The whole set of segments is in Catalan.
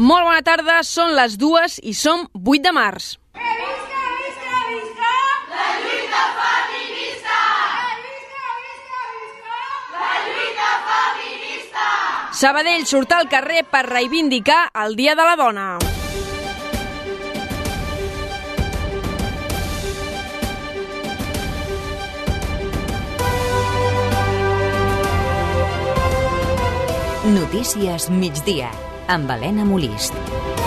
Molt bona tarda, són les dues i som 8 de març. Visca, visca, visca! La lluita feminista! Visca, visca, visca! La lluita feminista! Sabadell surt al carrer per reivindicar el Dia de la Dona. Notícies migdia amb Helena Molist.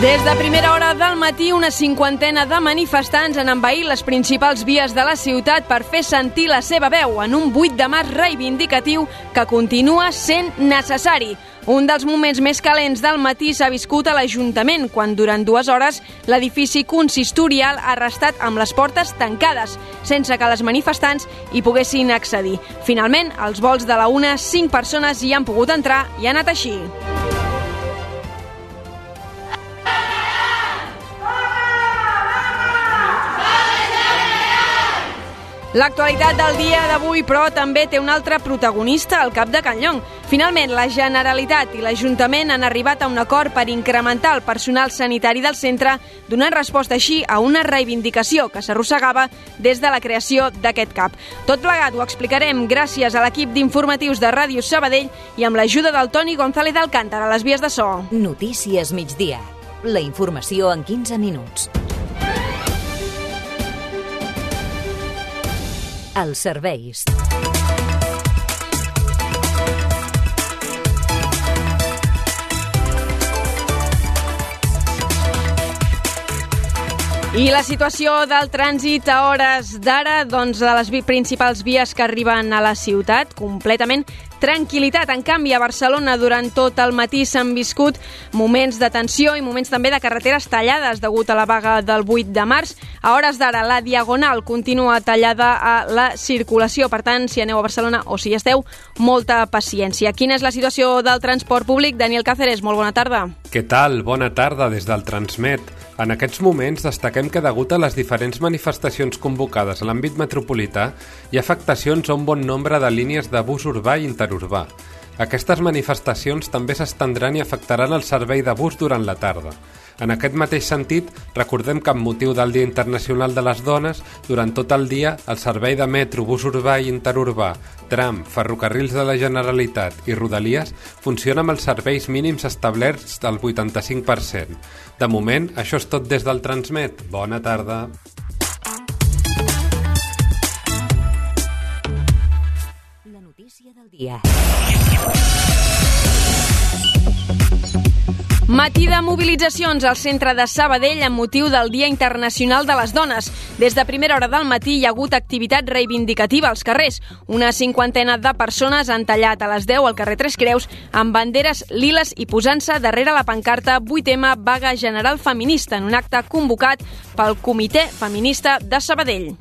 Des de primera hora del matí, una cinquantena de manifestants han envaït les principals vies de la ciutat per fer sentir la seva veu en un 8 de març reivindicatiu que continua sent necessari. Un dels moments més calents del matí s'ha viscut a l'Ajuntament, quan durant dues hores l'edifici consistorial ha restat amb les portes tancades, sense que les manifestants hi poguessin accedir. Finalment, als vols de la una, cinc persones hi han pogut entrar i ha anat així. L'actualitat del dia d'avui, però, també té un altre protagonista al cap de Can Llong. Finalment, la Generalitat i l'Ajuntament han arribat a un acord per incrementar el personal sanitari del centre, donant resposta així a una reivindicació que s'arrossegava des de la creació d'aquest CAP. Tot plegat ho explicarem gràcies a l'equip d'informatius de Ràdio Sabadell i amb l'ajuda del Toni González d'Alcántara a les vies de so. Notícies migdia. La informació en 15 minuts. Els serveis. I la situació del trànsit a hores d'ara, doncs, de les principals vies que arriben a la ciutat, completament tranquil·litat. En canvi, a Barcelona durant tot el matí s'han viscut moments de tensió i moments també de carreteres tallades degut a la vaga del 8 de març. A hores d'ara, la Diagonal continua tallada a la circulació. Per tant, si aneu a Barcelona o si hi esteu, molta paciència. Quina és la situació del transport públic? Daniel Cáceres, molt bona tarda. Què tal? Bona tarda des del Transmet. En aquests moments destaquem que degut a les diferents manifestacions convocades a l'àmbit metropolità hi ha afectacions a un bon nombre de línies de bus urbà i interurbà. Aquestes manifestacions també s'estendran i afectaran el servei de bus durant la tarda. En aquest mateix sentit, recordem que amb motiu del Dia Internacional de les Dones, durant tot el dia, el servei de metro, bus urbà i interurbà, tram, ferrocarrils de la Generalitat i Rodalies funciona amb els serveis mínims establerts del 85%. De moment, això és tot des del Transmet. Bona tarda. La notícia del dia. Matí de mobilitzacions al centre de Sabadell amb motiu del Dia Internacional de les Dones. Des de primera hora del matí hi ha hagut activitat reivindicativa als carrers. Una cinquantena de persones han tallat a les 10 al carrer Tres Creus amb banderes liles i posant-se darrere la pancarta 8M Vaga General Feminista en un acte convocat pel Comitè Feminista de Sabadell.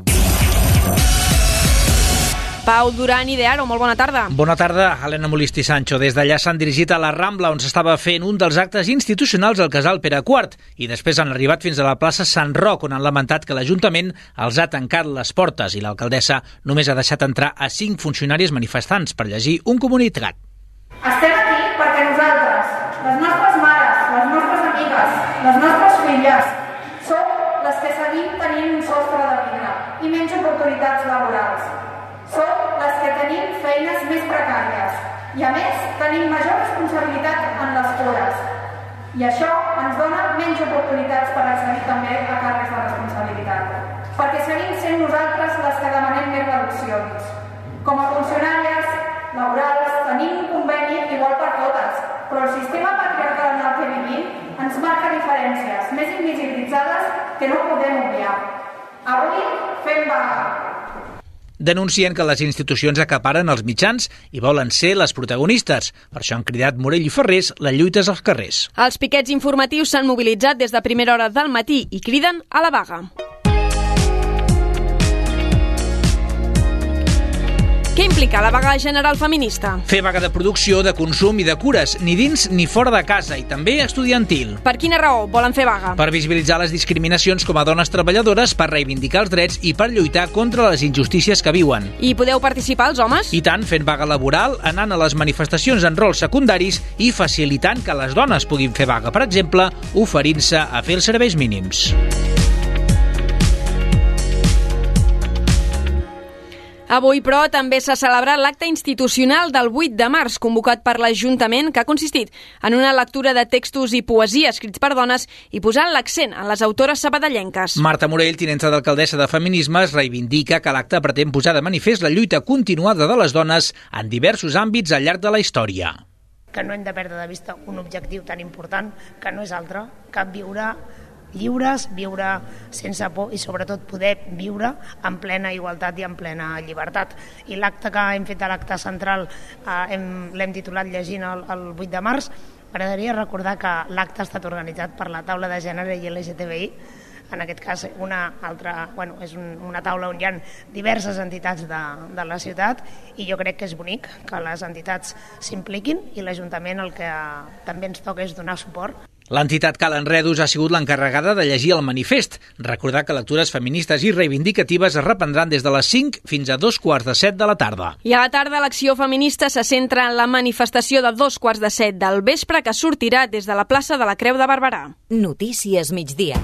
Pau Duran i de Aro, molt bona tarda. Bona tarda, Helena Molist i Sancho. Des d'allà s'han dirigit a la Rambla, on s'estava fent un dels actes institucionals al casal Pere IV, i després han arribat fins a la plaça Sant Roc, on han lamentat que l'Ajuntament els ha tancat les portes i l'alcaldessa només ha deixat entrar a cinc funcionaris manifestants per llegir un comunicat. Estem aquí perquè nosaltres, les nostres mares, les nostres amigues, les nostres filles, som les que seguim tenint un sostre de vida i menys oportunitats laborals. Som les que tenim feines més precàries i, a més, tenim major responsabilitat en les cures. I això ens dona menys oportunitats per accedir també a càrrecs de responsabilitat. Perquè seguim sent nosaltres les que demanem més reduccions. Com a funcionàries laborals tenim un conveni igual per totes, però el sistema patriarcal en el que vivim ens marca diferències més invisibilitzades que no podem obviar. Avui fem vaga, Denuncien que les institucions acaparen els mitjans i volen ser les protagonistes. Per això han cridat Morell i Ferrés la lluites als carrers. Els piquets informatius s'han mobilitzat des de primera hora del matí i criden a la vaga. Què implica la vaga general feminista. Fer vaga de producció, de consum i de cures, ni dins ni fora de casa, i també estudiantil. Per quina raó volen fer vaga? Per visibilitzar les discriminacions com a dones treballadores, per reivindicar els drets i per lluitar contra les injustícies que viuen. I podeu participar els homes? I tant, fent vaga laboral, anant a les manifestacions en rols secundaris i facilitant que les dones puguin fer vaga, per exemple, oferint-se a fer els serveis mínims. Avui, però, també s'ha celebrat l'acte institucional del 8 de març, convocat per l'Ajuntament, que ha consistit en una lectura de textos i poesia escrits per dones i posant l'accent en les autores sabadellenques. Marta Morell, tinenta d'alcaldessa de Feminismes, reivindica que l'acte pretén posar de manifest la lluita continuada de les dones en diversos àmbits al llarg de la història que no hem de perdre de vista un objectiu tan important que no és altre que viure lliures, viure sense por i sobretot poder viure en plena igualtat i en plena llibertat. I l'acte que hem fet a l'acte central eh, l'hem titulat llegint el, el 8 de març. M'agradaria recordar que l'acte ha estat organitzat per la taula de gènere i LGTBI en aquest cas una altra, bueno, és un, una taula on hi ha diverses entitats de, de la ciutat i jo crec que és bonic que les entitats s'impliquin i l'Ajuntament el que també ens toca és donar suport. L'entitat Cal Enredus ha sigut l'encarregada de llegir el manifest. Recordar que lectures feministes i reivindicatives es reprendran des de les 5 fins a dos quarts de set de la tarda. I a la tarda l'acció feminista se centra en la manifestació de dos quarts de set del vespre que sortirà des de la plaça de la Creu de Barberà. Notícies migdia.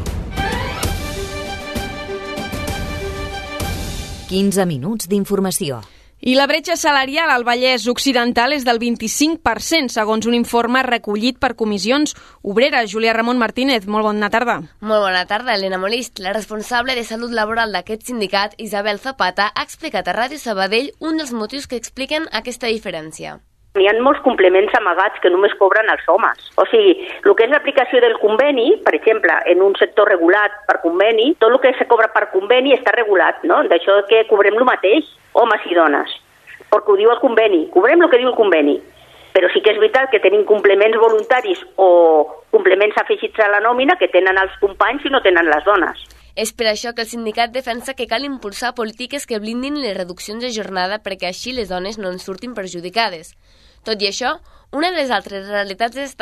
15 minuts d'informació. I la bretxa salarial al Vallès Occidental és del 25%, segons un informe recollit per comissions obreres. Julià Ramon Martínez, molt bona tarda. Molt bona tarda, Elena Molist. La responsable de salut laboral d'aquest sindicat, Isabel Zapata, ha explicat a Ràdio Sabadell un dels motius que expliquen aquesta diferència. Hi ha molts complements amagats que només cobren els homes. O sigui, el que és l'aplicació del conveni, per exemple, en un sector regulat per conveni, tot el que se cobra per conveni està regulat, no? D'això que cobrem el mateix, homes i dones, perquè ho diu el conveni, cobrem el que diu el conveni. Però sí que és veritat que tenim complements voluntaris o complements afegits a la nòmina que tenen els companys i no tenen les dones. És per això que el sindicat defensa que cal impulsar polítiques que blindin les reduccions de jornada perquè així les dones no en surtin perjudicades. Tot i això, una de les altres realitats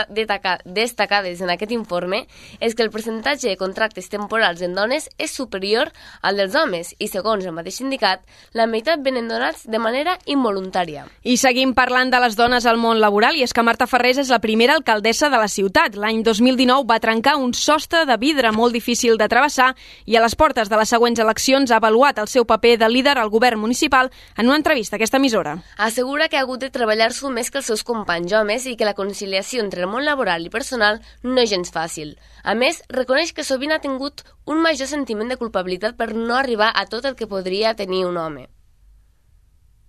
destacades en aquest informe és que el percentatge de contractes temporals en dones és superior al dels homes i, segons el mateix sindicat, la meitat venen donats de manera involuntària. I seguim parlant de les dones al món laboral i és que Marta Ferrés és la primera alcaldessa de la ciutat. L'any 2019 va trencar un sostre de vidre molt difícil de travessar i a les portes de les següents eleccions ha avaluat el seu paper de líder al govern municipal en una entrevista a aquesta emissora. Assegura que ha hagut de treballar-s'ho més que els seus companys homes i que la conciliació entre el món laboral i personal no és gens fàcil. A més, reconeix que sovint ha tingut un major sentiment de culpabilitat per no arribar a tot el que podria tenir un home.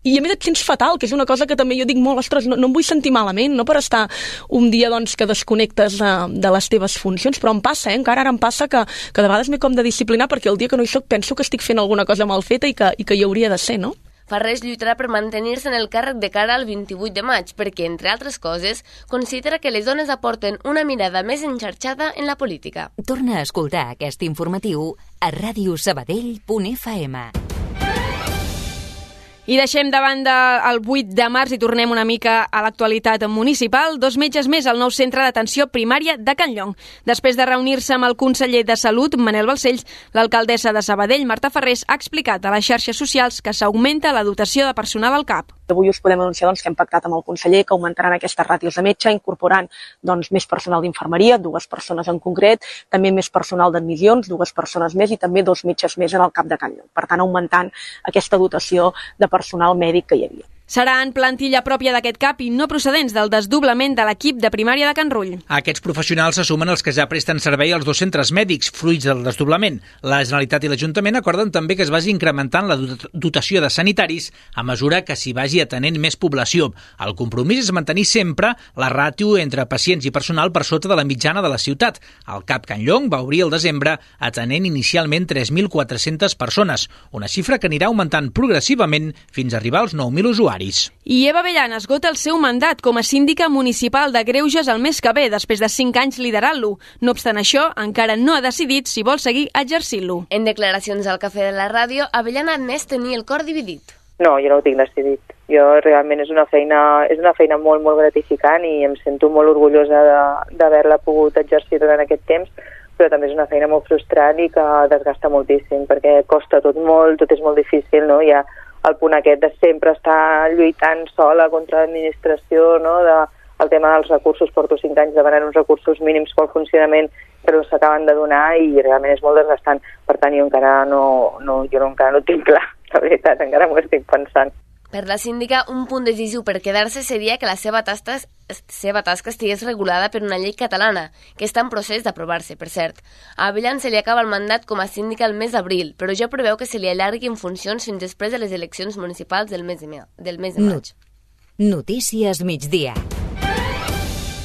I a més et sents fatal, que és una cosa que també jo dic molt, ostres, no, no em vull sentir malament, no per estar un dia doncs, que desconnectes de, de les teves funcions, però em passa, eh? encara ara em passa que, que de vegades m'he com de disciplinar perquè el dia que no hi soc penso que estic fent alguna cosa mal feta i que, i que hi hauria de ser, no? Farrés lluitarà per mantenir-se en el càrrec de cara al 28 de maig, perquè, entre altres coses, considera que les dones aporten una mirada més enxarxada en la política. Torna a escoltar aquest informatiu a radiosabadell.fm. I deixem de banda el 8 de març i tornem una mica a l'actualitat municipal. Dos metges més al nou centre d'atenció primària de Can Llong. Després de reunir-se amb el conseller de Salut, Manel Balcells, l'alcaldessa de Sabadell, Marta Ferrés, ha explicat a les xarxes socials que s'augmenta la dotació de personal al CAP. Avui us podem anunciar doncs, que hem pactat amb el conseller que augmentaran aquestes ràtios de metge, incorporant doncs, més personal d'infermeria, dues persones en concret, també més personal d'admissions, dues persones més i també dos metges més en el cap de Can Llong. Per tant, augmentant aquesta dotació de personal mèdic que hi havia. Serà en plantilla pròpia d'aquest CAP i no procedents del desdoblament de l'equip de primària de Can Rull. Aquests professionals s'assumen els que ja presten servei als dos centres mèdics, fruits del desdoblament. La Generalitat i l'Ajuntament acorden també que es vagi incrementant la dotació de sanitaris a mesura que s'hi vagi atenent més població. El compromís és mantenir sempre la ràtio entre pacients i personal per sota de la mitjana de la ciutat. El CAP Can Llong va obrir el desembre atenent inicialment 3.400 persones, una xifra que anirà augmentant progressivament fins a arribar als 9.000 usuaris usuaris. I Eva Bellan esgota el seu mandat com a síndica municipal de Greuges el mes que ve, després de 5 anys liderant-lo. No obstant això, encara no ha decidit si vol seguir exercint-lo. En declaracions al Cafè de la Ràdio, Avellan ha admès tenir el cor dividit. No, jo no ho tinc decidit. Jo realment és una feina, és una feina molt, molt gratificant i em sento molt orgullosa de- d'haver-la pogut exercir durant aquest temps, però també és una feina molt frustrant i que desgasta moltíssim, perquè costa tot molt, tot és molt difícil, no? Hi ha el punt aquest de sempre estar lluitant sola contra l'administració, no? De, el tema dels recursos, porto cinc anys demanant uns recursos mínims pel funcionament que no s'acaben de donar i realment és molt desgastant. Per tant, jo encara no, no, jo encara no tinc clar, la veritat, encara m'ho estic pensant. Per la síndica, un punt decisiu per quedar-se seria que la seva tasca, seva tasca estigués regulada per una llei catalana, que està en procés d'aprovar-se, per cert. A Avellan se li acaba el mandat com a síndica el mes d'abril, però ja preveu que se li allargui en funcions fins després de les eleccions municipals del mes de, del mes de No- maig. Notícies migdia.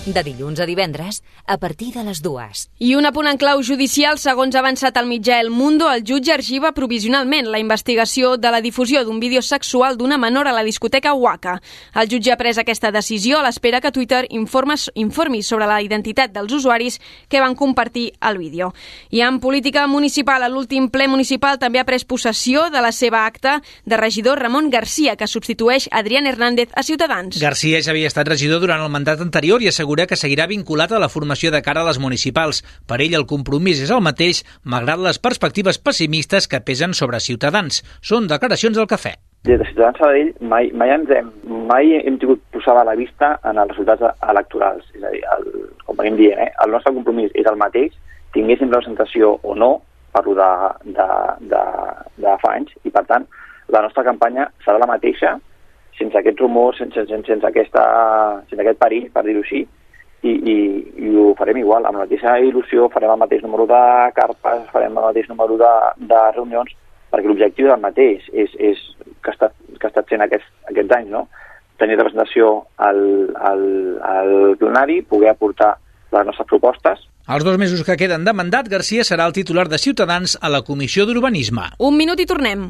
De dilluns a divendres, a partir de les dues. I un apunt en clau judicial, segons ha avançat el mitjà El Mundo, el jutge arxiva provisionalment la investigació de la difusió d'un vídeo sexual d'una menor a la discoteca Waka. El jutge ha pres aquesta decisió a l'espera que Twitter informes, informi sobre la identitat dels usuaris que van compartir el vídeo. I en política municipal, a l'últim ple municipal també ha pres possessió de la seva acta de regidor Ramon Garcia, que substitueix Adrián Hernández a Ciutadans. Garcia ja havia estat regidor durant el mandat anterior i assegura que seguirà vinculat a la formació de cara a les municipals. Per ell el compromís és el mateix, malgrat les perspectives pessimistes que pesen sobre Ciutadans. Són declaracions del cafè. Des de Ciutadans Sabadell mai, mai, ens hem, mai hem tingut posada la vista en els resultats electorals. És a dir, el, com venim dient, eh, el nostre compromís és el mateix, tinguéssim representació o no, parlo de, de, de, de fa anys, i per tant la nostra campanya serà la mateixa sense aquests rumors, sense, sense, sense, aquesta, sense aquest perill, per dir-ho així, i, i, i ho farem igual, amb la mateixa il·lusió, farem el mateix número de carpes, farem el mateix número de, de reunions, perquè l'objectiu és el mateix, és, és que, ha estat, que ha estat sent aquests, aquests anys, no? tenir representació al, al, al plenari, poder aportar les nostres propostes, Els dos mesos que queden de mandat, Garcia serà el titular de Ciutadans a la Comissió d'Urbanisme. Un minut i tornem.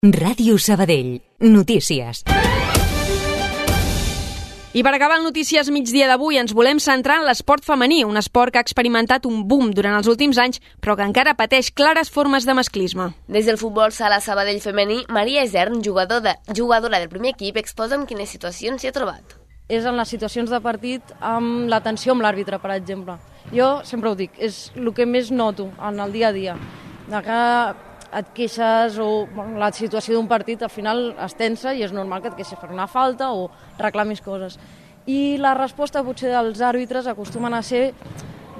Ràdio Sabadell. Notícies. I per acabar el Notícies migdia d'avui ens volem centrar en l'esport femení, un esport que ha experimentat un boom durant els últims anys, però que encara pateix clares formes de masclisme. Des del futbol sala Sabadell femení, Maria Esern, jugador de, jugadora del primer equip, exposa en quines situacions s'hi ha trobat. és en les situacions de partit amb la tensió amb l'àrbitre, per exemple. Jo sempre ho dic, és el que més noto en el dia a dia, de que et queixes o bueno, la situació d'un partit al final es tensa i és normal que et queixes per una falta o reclamis coses. I la resposta potser dels àrbitres acostumen a ser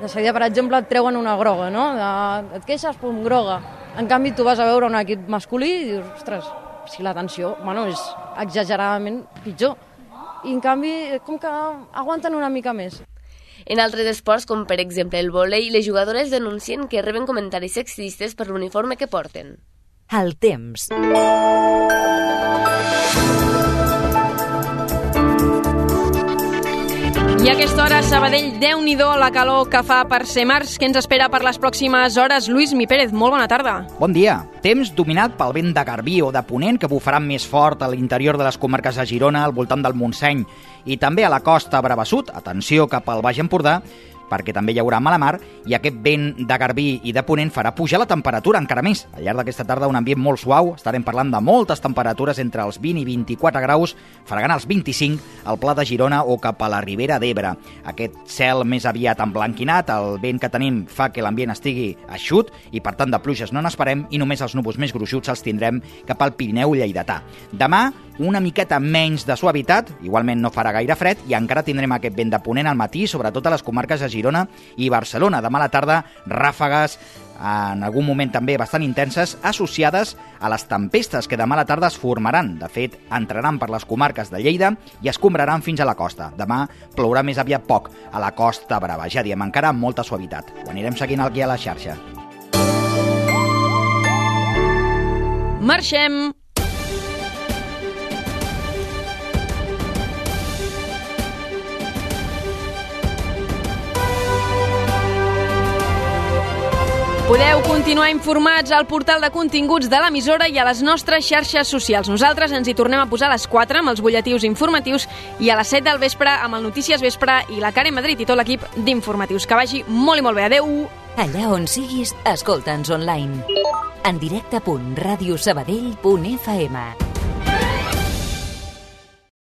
de seguida, per exemple, et treuen una groga, no? De, et queixes, pum, groga. En canvi, tu vas a veure un equip masculí i dius, ostres, si la tensió, bueno, és exageradament pitjor. I en canvi, com que aguanten una mica més. En altres esports, com per exemple el vòlei, les jugadores denuncien que reben comentaris sexistes per l'uniforme que porten. El temps. I a aquesta hora, Sabadell, déu nhi la calor que fa per ser març. Què ens espera per les pròximes hores? Lluís Mi Pérez, molt bona tarda. Bon dia. Temps dominat pel vent de Garbí o de Ponent, que bufarà més fort a l'interior de les comarques de Girona, al voltant del Montseny, i també a la costa Brabasut, atenció cap al Baix Empordà, perquè també hi haurà mala mar i aquest vent de Garbí i de Ponent farà pujar la temperatura encara més. Al llarg d'aquesta tarda un ambient molt suau, estarem parlant de moltes temperatures entre els 20 i 24 graus, fregant els 25 al Pla de Girona o cap a la Ribera d'Ebre. Aquest cel més aviat emblanquinat, el vent que tenim fa que l'ambient estigui eixut i per tant de pluges no n'esperem i només els núvols més gruixuts els tindrem cap al Pirineu lleidatà. Demà una miqueta menys de suavitat, igualment no farà gaire fred i encara tindrem aquest vent de ponent al matí, sobretot a les comarques de Girona i Barcelona. Demà a la tarda, ràfegues en algun moment també bastant intenses, associades a les tempestes que demà a la tarda es formaran. De fet, entraran per les comarques de Lleida i escombraran fins a la costa. Demà plourà més aviat poc a la costa brava, ja diem encara amb molta suavitat. Ho anirem seguint aquí a la xarxa. Marxem! Podeu continuar informats al portal de continguts de l'emissora i a les nostres xarxes socials. Nosaltres ens hi tornem a posar a les 4 amb els butlletins informatius i a les 7 del vespre amb el Notícies Vespre i la Karen Madrid i tot l'equip d'informatius. Que vagi molt i molt bé. Adeu! Allà on siguis, escolta'ns online. En directe.radiosabadell.fm